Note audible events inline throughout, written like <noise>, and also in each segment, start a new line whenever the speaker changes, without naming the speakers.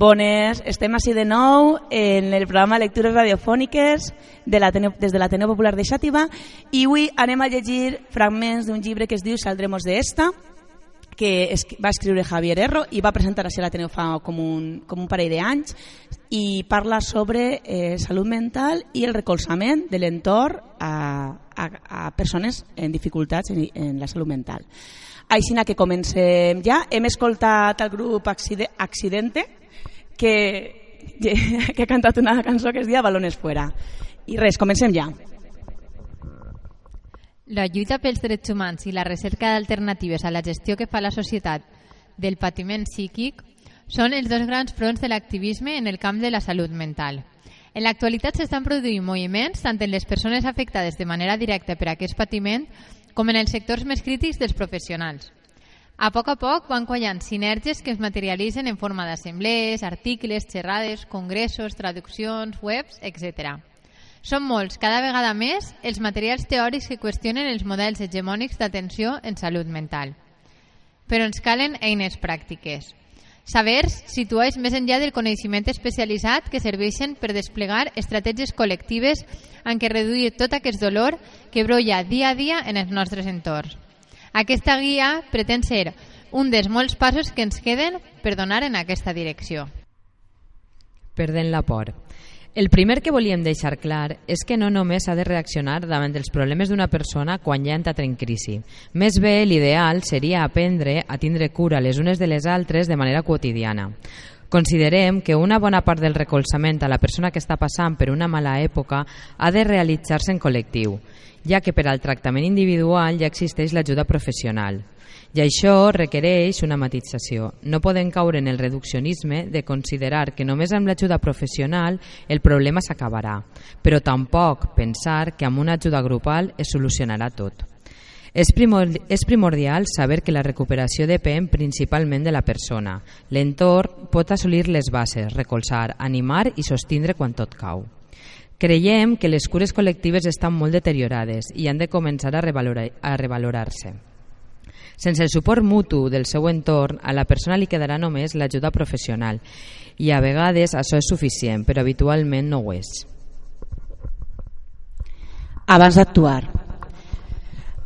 Bones, estem així de nou en el programa Lectures Radiofòniques de des de l'Ateneu Popular de Xàtiva i avui anem a llegir fragments d'un llibre que es diu Saldremos de esta que es, va escriure Javier Erro i va presentar a l'Ateneu fa com un, com un parell d'anys i parla sobre eh, salut mental i el recolzament de l'entorn a, a, a persones en dificultats en, en la salut mental. Així que comencem ja. Hem escoltat el grup Accidente, que, <laughs> que ha cantat una cançó que es diu Balones fuera. I res, comencem ja.
La lluita pels drets humans i la recerca d'alternatives a la gestió que fa la societat del patiment psíquic són els dos grans fronts de l'activisme en el camp de la salut mental. En l'actualitat s'estan produint moviments tant en les persones afectades de manera directa per aquest patiment com en els sectors més crítics dels professionals. A poc a poc van quallant sinergies que es materialitzen en forma d'assemblees, articles, xerrades, congressos, traduccions, webs, etc. Són molts, cada vegada més, els materials teòrics que qüestionen els models hegemònics d'atenció en salut mental. Però ens calen eines pràctiques. Sabers situats més enllà del coneixement especialitzat que serveixen per desplegar estratègies col·lectives en què reduir tot aquest dolor que brolla dia a dia en els nostres entorns. Aquesta guia pretén ser un dels molts passos que ens queden per donar en aquesta direcció.
Perdent la por. El primer que volíem deixar clar és que no només ha de reaccionar davant dels problemes d'una persona quan ja ha entrat en crisi. Més bé, l'ideal seria aprendre a tindre cura les unes de les altres de manera quotidiana. Considerem que una bona part del recolzament a la persona que està passant per una mala època ha de realitzar-se en col·lectiu ja que per al tractament individual ja existeix l'ajuda professional. I això requereix una matització. No podem caure en el reduccionisme de considerar que només amb l'ajuda professional el problema s'acabarà, però tampoc pensar que amb una ajuda grupal es solucionarà tot. És, primordial, saber que la recuperació depèn principalment de la persona. L'entorn pot assolir les bases, recolzar, animar i sostindre quan tot cau. Creiem que les cures col·lectives estan molt deteriorades i han de començar a, revalorar, a revalorar-se. Sense el suport mutu del seu entorn, a la persona li quedarà només l'ajuda professional i a vegades això és suficient, però habitualment no ho és.
Abans d'actuar.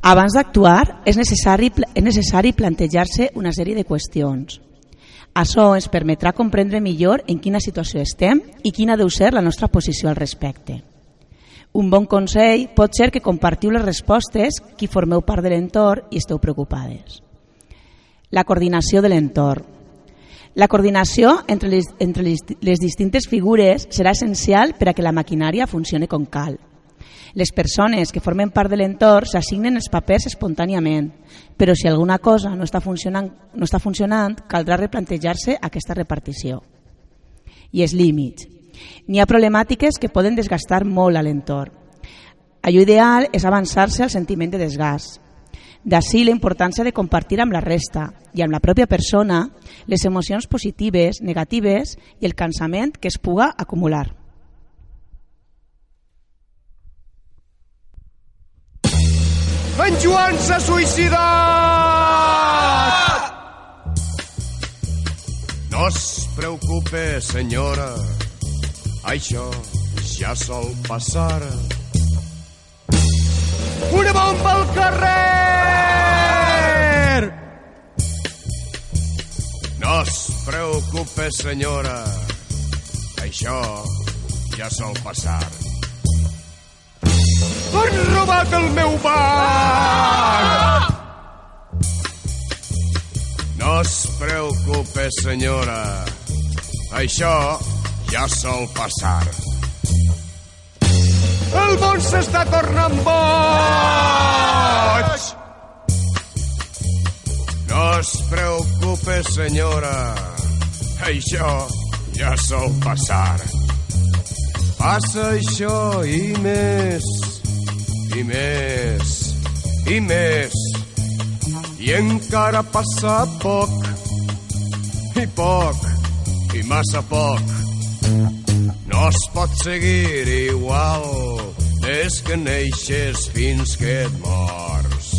Abans d'actuar és necessari, necessari plantejar-se una sèrie de qüestions. Això ens permetrà comprendre millor en quina situació estem i quina deu ser la nostra posició al respecte. Un bon consell pot ser que compartiu les respostes qui formeu part de l'entorn i esteu preocupades. La coordinació de l'entorn. La coordinació entre les, entre les, les distintes figures serà essencial per a que la maquinària funcioni com cal. Les persones que formen part de l'entorn s'assignen els papers espontàniament, però si alguna cosa no està funcionant, no està funcionant caldrà replantejar-se aquesta repartició. I els límits. N'hi ha problemàtiques que poden desgastar molt a l'entorn. Allò ideal és avançar-se al sentiment de desgast. D'ací la importància de compartir amb la resta i amb la pròpia persona les emocions positives, negatives i el cansament que es puga acumular.
En Joan s'ha suïcidat! No es preocupe, senyora, això ja sol passar. Una bomba al carrer! No es preocupe, senyora, això ja sol passar. Han robat el meu banc! No es preocupe, senyora. Això ja sol passar. El món s'està tornant boig! No es preocupe, senyora. Això ja sol passar. Passa això i més i més, i més. I encara passa poc, i poc, i massa poc. No es pot seguir igual des que neixes fins que et mors.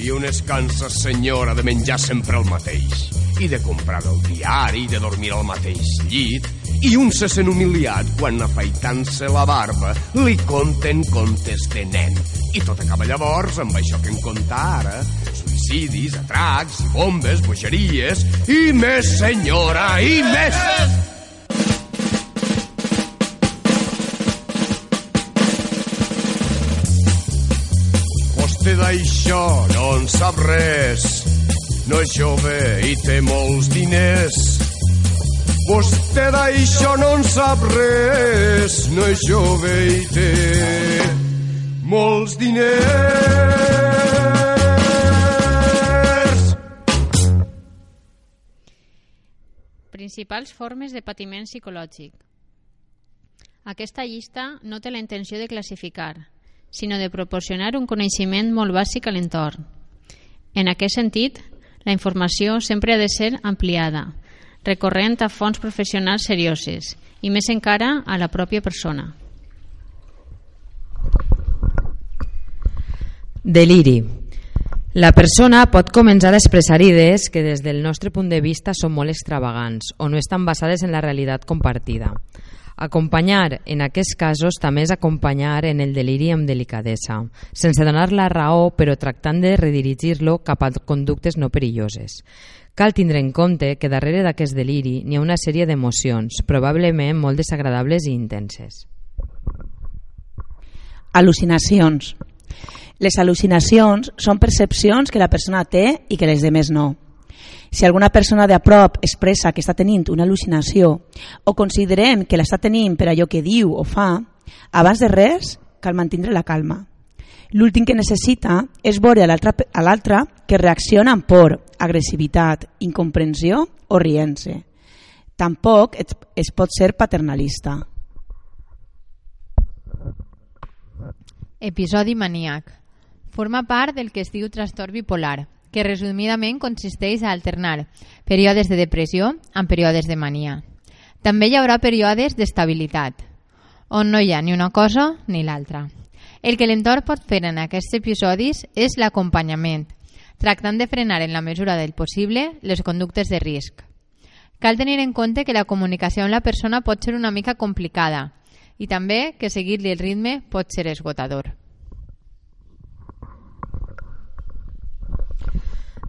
I on es cansa, senyora, de menjar sempre el mateix, i de comprar el diari, i de dormir al mateix llit, i un se sent humiliat quan afaitant-se la barba li conten contes de nen. I tot acaba llavors amb això que em conta ara, suïcidis, atracs, bombes, bogeries, i més, senyora, i més! Vostè d'això no en sap res. No és jove i té molts diners. Vostè d'això no en sap res. No és jove i té molts diners.
Principals formes de patiment psicològic. Aquesta llista no té la intenció de classificar, sinó de proporcionar un coneixement molt bàsic a l'entorn. En aquest sentit, la informació sempre ha de ser ampliada, recorrent a fonts professionals serioses i més encara a la pròpia persona.
Deliri. La persona pot començar a expressar idees que des del nostre punt de vista són molt extravagants o no estan basades en la realitat compartida. Acompanyar en aquests casos també és acompanyar en el deliri amb delicadesa, sense donar la raó però tractant de redirigir-lo cap a conductes no perilloses. Cal tindre en compte que darrere d'aquest deliri n'hi ha una sèrie d'emocions, probablement molt desagradables i intenses.
Al·lucinacions. Les al·lucinacions són percepcions que la persona té i que les demés no. Si alguna persona de a prop expressa que està tenint una al·lucinació o considerem que l'està tenint per allò que diu o fa, abans de res cal mantindre la calma. L'últim que necessita és veure a l'altre que reacciona amb por, agressivitat, incomprensió o riense. Tampoc es pot ser paternalista.
Episodi maníac. Forma part del que es diu trastorn bipolar, que resumidament consisteix a alternar períodes de depressió amb períodes de mania. També hi haurà períodes d'estabilitat, on no hi ha ni una cosa ni l'altra. El que l'entorn pot fer en aquests episodis és l'acompanyament, tractant de frenar en la mesura del possible les conductes de risc. Cal tenir en compte que la comunicació amb la persona pot ser una mica complicada i també que seguir-li el ritme pot ser esgotador.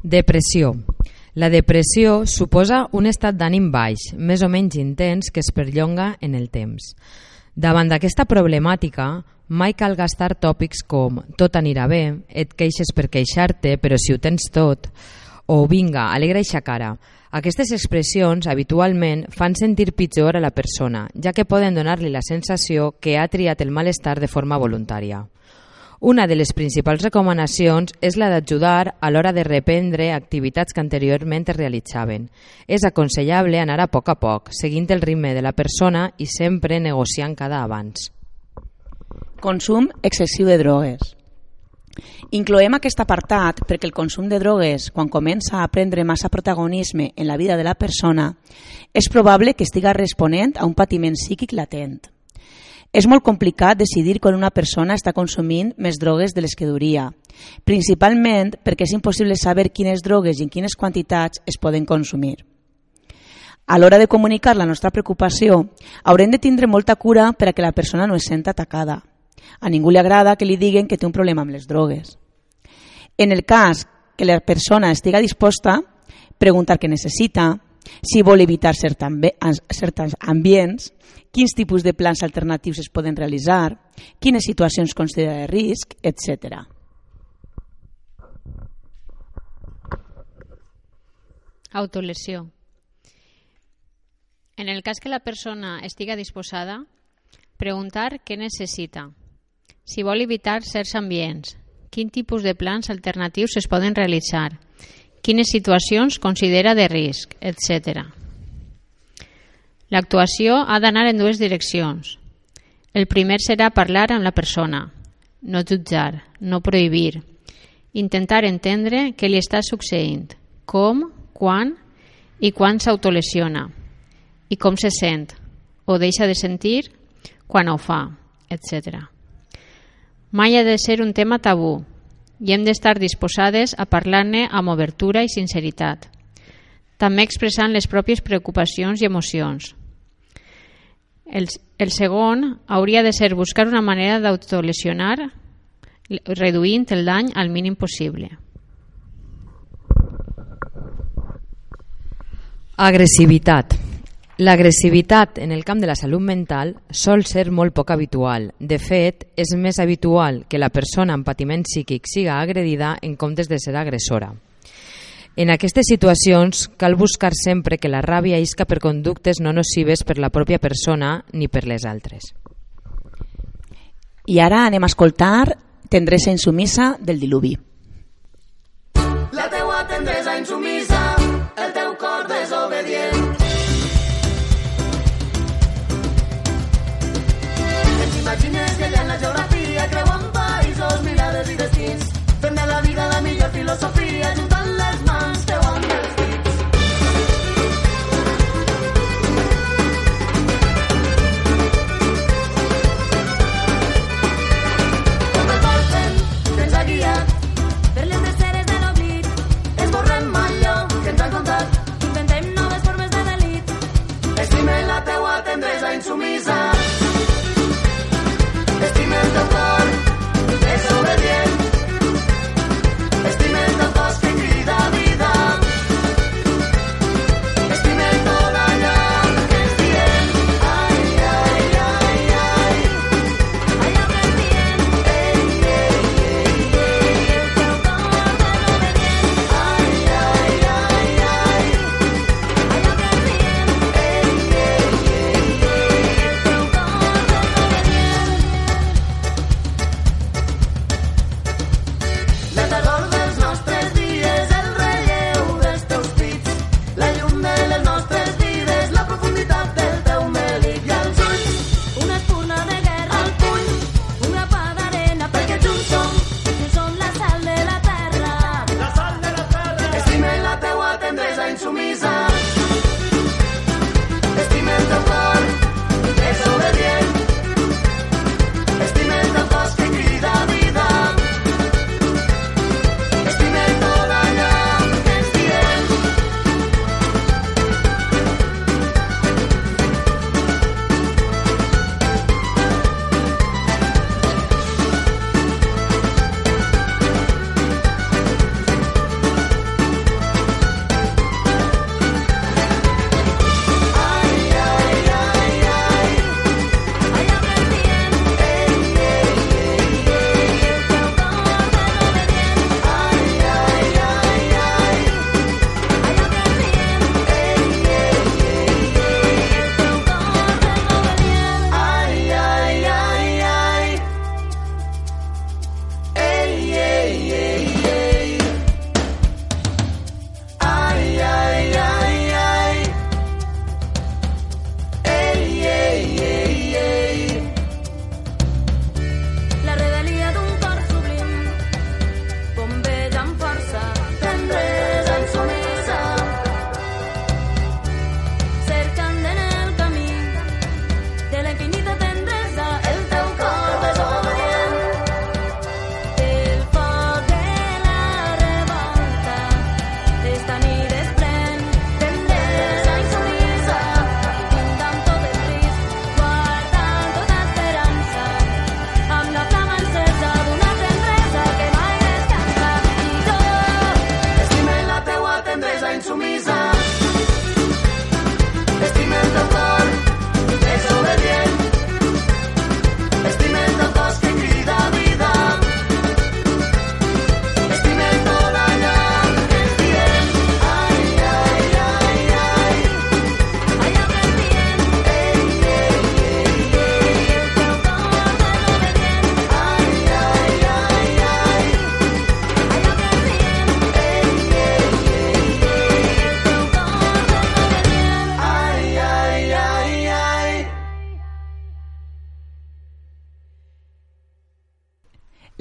Depressió. La depressió suposa un estat d'ànim baix, més o menys intens, que es perllonga en el temps. Davant d'aquesta problemàtica, mai cal gastar tòpics com tot anirà bé, et queixes per queixar-te, però si ho tens tot, o vinga, alegra eixa cara. Aquestes expressions habitualment fan sentir pitjor a la persona, ja que poden donar-li la sensació que ha triat el malestar de forma voluntària. Una de les principals recomanacions és la d'ajudar a l'hora de reprendre activitats que anteriorment es realitzaven. És aconsellable anar a poc a poc, seguint el ritme de la persona i sempre negociant cada abans.
Consum excessiu de drogues. Incloem aquest apartat perquè el consum de drogues, quan comença a prendre massa protagonisme en la vida de la persona, és probable que estiga responent a un patiment psíquic latent. És molt complicat decidir quan una persona està consumint més drogues de les que duria, principalment perquè és impossible saber quines drogues i en quines quantitats es poden consumir. A l'hora de comunicar la nostra preocupació, haurem de tindre molta cura per a que la persona no es senta atacada. A ningú li agrada que li diguen que té un problema amb les drogues. En el cas que la persona estiga disposta, preguntar què necessita, si vol evitar certs ambients, quins tipus de plans alternatius es poden realitzar, quines situacions considera de risc, etc.
Autolesió. En el cas que la persona estiga disposada, preguntar què necessita, si vol evitar certs ambients, quin tipus de plans alternatius es poden realitzar, quines situacions considera de risc, etc. L'actuació ha d'anar en dues direccions. El primer serà parlar amb la persona, no jutjar, no prohibir, intentar entendre què li està succeint, com, quan i quan s'autolesiona i com se sent o deixa de sentir quan ho fa, etc. Mai ha de ser un tema tabú, i hem d'estar disposades a parlar-ne amb obertura i sinceritat, també expressant les pròpies preocupacions i emocions. El, el segon hauria de ser buscar una manera d'autolesionar reduint el dany al mínim possible.
Agressivitat. L'agressivitat en el camp de la salut mental sol ser molt poc habitual. De fet, és més habitual que la persona amb patiment psíquic siga agredida en comptes de ser agressora. En aquestes situacions cal buscar sempre que la ràbia isca per conductes no nocives per la pròpia persona ni per les altres.
I ara anem a escoltar Tendresa insumisa del diluvi.
La
teua tendresa insumisa,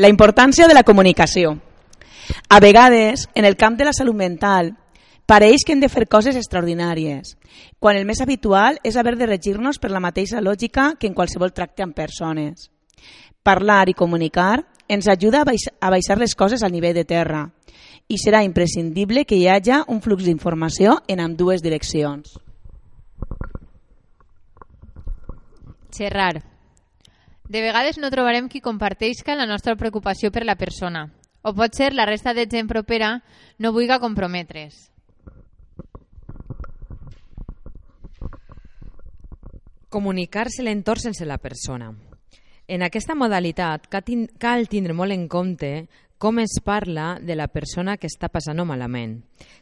La importància de la comunicació. A vegades, en el camp de la salut mental, pareix que hem de fer coses extraordinàries, quan el més habitual és haver de regir-nos per la mateixa lògica que en qualsevol tracte amb persones. Parlar i comunicar ens ajuda a baix- a baixar les coses al nivell de terra i serà imprescindible que hi hagi un flux d'informació en ambdues direccions.
Xerrar. De vegades no trobarem qui comparteixca la nostra preocupació per la persona. O pot ser la resta de gent propera no vulga comprometre's.
Comunicar-se l'entorn sense la persona. En aquesta modalitat cal tin- cal tindre molt en compte com es parla de la persona que està passant malament.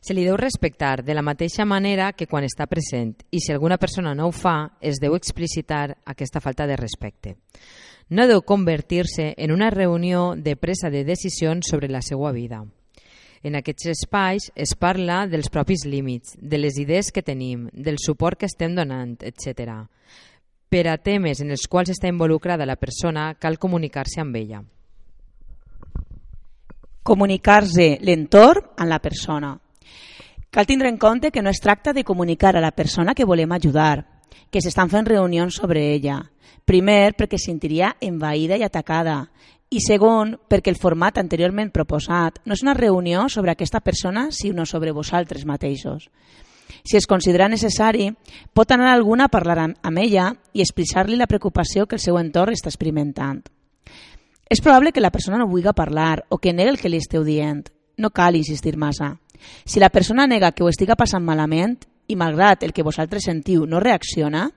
Se li deu respectar de la mateixa manera que quan està present i si alguna persona no ho fa, es deu explicitar aquesta falta de respecte. No deu convertir-se en una reunió de presa de decisions sobre la seva vida. En aquests espais es parla dels propis límits, de les idees que tenim, del suport que estem donant, etc. Per a temes en els quals està involucrada la persona, cal comunicar-se amb ella.
Comunicar-se l'entorn amb la persona. Cal tindre en compte que no es tracta de comunicar a la persona que volem ajudar, que s'estan fent reunions sobre ella. Primer, perquè se sentiria envaïda i atacada. I segon, perquè el format anteriorment proposat no és una reunió sobre aquesta persona, sinó sobre vosaltres mateixos. Si es considera necessari, pot anar alguna a parlar amb ella i expressar-li la preocupació que el seu entorn està experimentant. És probable que la persona no vulgui parlar o que negui el que li esteu dient. No cal insistir massa. Si la persona nega que ho estiga passant malament i malgrat el que vosaltres sentiu no reacciona,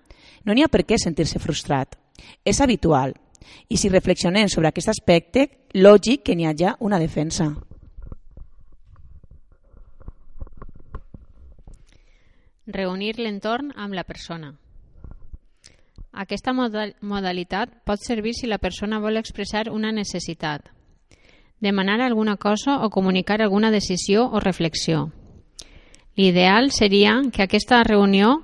no n'hi ha per què sentir-se frustrat. És habitual. I si reflexionem sobre aquest aspecte, lògic que n'hi hagi una defensa.
Reunir l'entorn amb la persona. Aquesta modal modalitat pot servir si la persona vol expressar una necessitat, demanar alguna cosa o comunicar alguna decisió o reflexió. L'ideal seria que aquesta reunió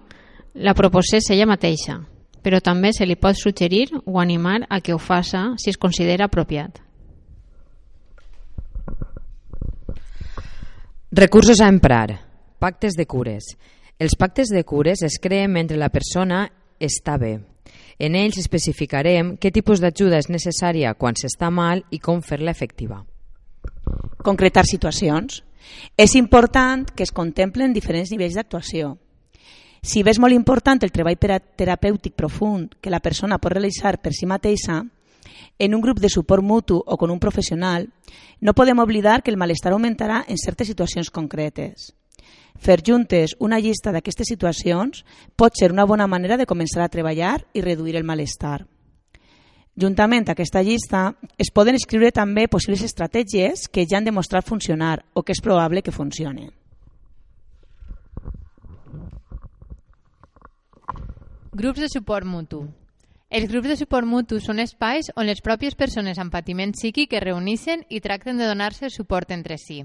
la proposés ella mateixa, però també se li pot suggerir o animar a que ho faça si es considera apropiat.
Recursos a emprar. Pactes de cures. Els pactes de cures es creen mentre la persona està bé. En ells especificarem què tipus d'ajuda és necessària quan s'està mal i com fer-la efectiva.
Concretar situacions. És important que es contemplen diferents nivells d'actuació. Si és molt important el treball terapèutic profund que la persona pot realitzar per si mateixa, en un grup de suport mutu o con un professional, no podem oblidar que el malestar augmentarà en certes situacions concretes. Fer juntes una llista d'aquestes situacions pot ser una bona manera de començar a treballar i reduir el malestar. Juntament a aquesta llista es poden escriure també possibles estratègies que ja han demostrat funcionar o que és probable que funcionen.
Grups de suport mutu. Els grups de suport mutu són espais on les pròpies persones amb patiment psíquic es reuneixen i tracten de donar-se suport entre si.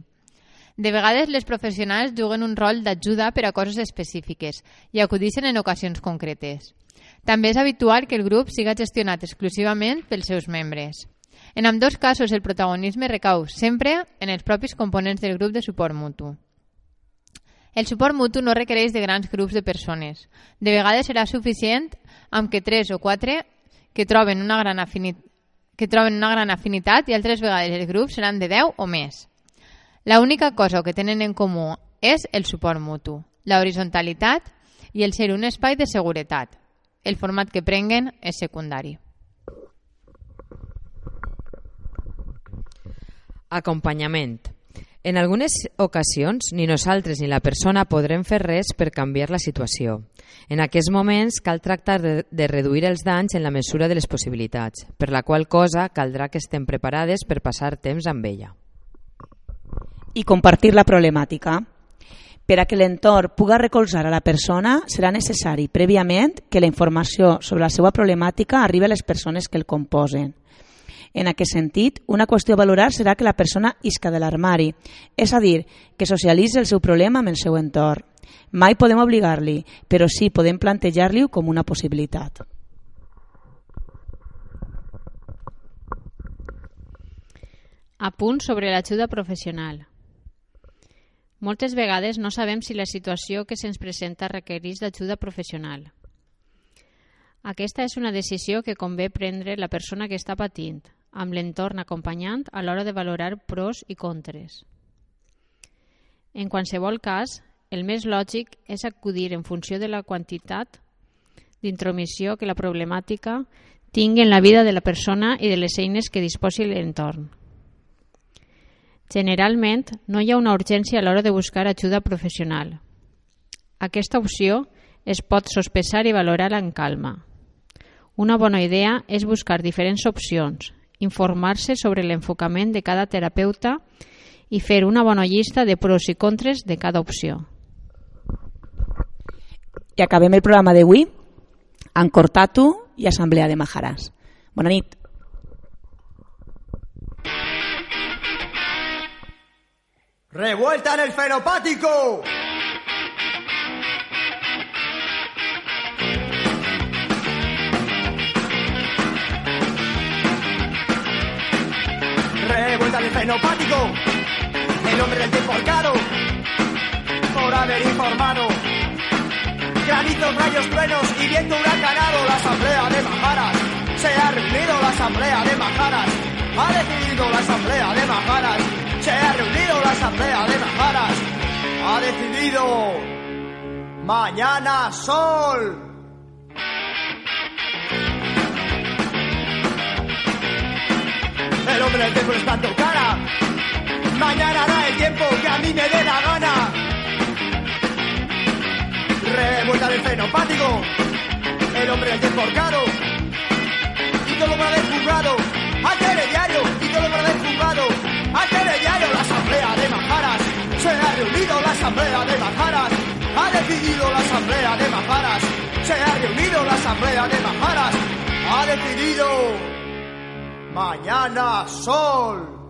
De vegades les professionals juguen un rol d'ajuda per a coses específiques i acudixen en ocasions concretes. També és habitual que el grup siga gestionat exclusivament pels seus membres. En ambdós casos el protagonisme recau sempre en els propis components del grup de suport mutu. El suport mutu no requereix de grans grups de persones. De vegades serà suficient amb que tres o quatre que troben una gran, afini... que troben una gran afinitat i altres vegades els grups seran de 10 o més. La única cosa que tenen en comú és el suport mutu, la horizontalitat i el ser un espai de seguretat. El format que prenguen és secundari.
Acompanyament. En algunes ocasions, ni nosaltres ni la persona podrem fer res per canviar la situació. En aquests moments cal tractar de, de reduir els danys en la mesura de les possibilitats, per la qual cosa caldrà que estem preparades per passar temps amb ella.
I compartir la problemàtica. Per a que l'entorn puga recolzar a la persona, serà necessari prèviament que la informació sobre la seva problemàtica arribi a les persones que el composen. En aquest sentit, una qüestió a valorar serà que la persona isca de l'armari, és a dir, que socialitzi el seu problema amb el seu entorn. Mai podem obligar-li, però sí podem plantejar-li com una possibilitat.
Apunt sobre l'ajuda professional. Moltes vegades no sabem si la situació que se'ns presenta requereix d'ajuda professional. Aquesta és una decisió que convé prendre la persona que està patint, amb l'entorn acompanyant a l'hora de valorar pros i contres. En qualsevol cas, el més lògic és acudir en funció de la quantitat d'intromissió que la problemàtica tingui en la vida de la persona i de les eines que disposi l'entorn. Generalment, no hi ha una urgència a l'hora de buscar ajuda professional. Aquesta opció es pot sospesar i valorar en calma. Una bona idea és buscar diferents opcions, informar-se sobre l'enfocament de cada terapeuta i fer una bona llista de pros i contres de cada opció.
I acabem el programa d'avui amb Cortatu i Assemblea de Majaràs. Bona nit.
¡Revuelta en el fenopático! Revuelta en el fenopático. El hombre del tiempo arcado. Por haber informado. Granitos, rayos, truenos y viento huracanado. La asamblea de Majaras. Se ha reunido la asamblea de Majaras. Ha decidido la asamblea de Majaras. Se ha reunido la asamblea de Majaras. Ha decidido. Mañana sol. El hombre del tiempo está en tu cara. Mañana hará el tiempo que a mí me dé la gana. Revuelta del fenopático. El hombre del tiempo caro. Y todo para del juzgado. A diario y todo para del juzgado. A diario la asamblea de Majaras. Se ha reunido la asamblea de Majaras. Ha decidido la asamblea de Majaras. Se ha reunido la asamblea de Majaras. Ha decidido. Mañana sol.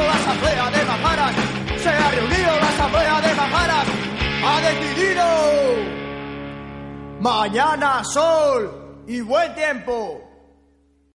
La de. Se ha reunido la asamblea de Majaras. Ha decidido. Mañana sol y buen tiempo.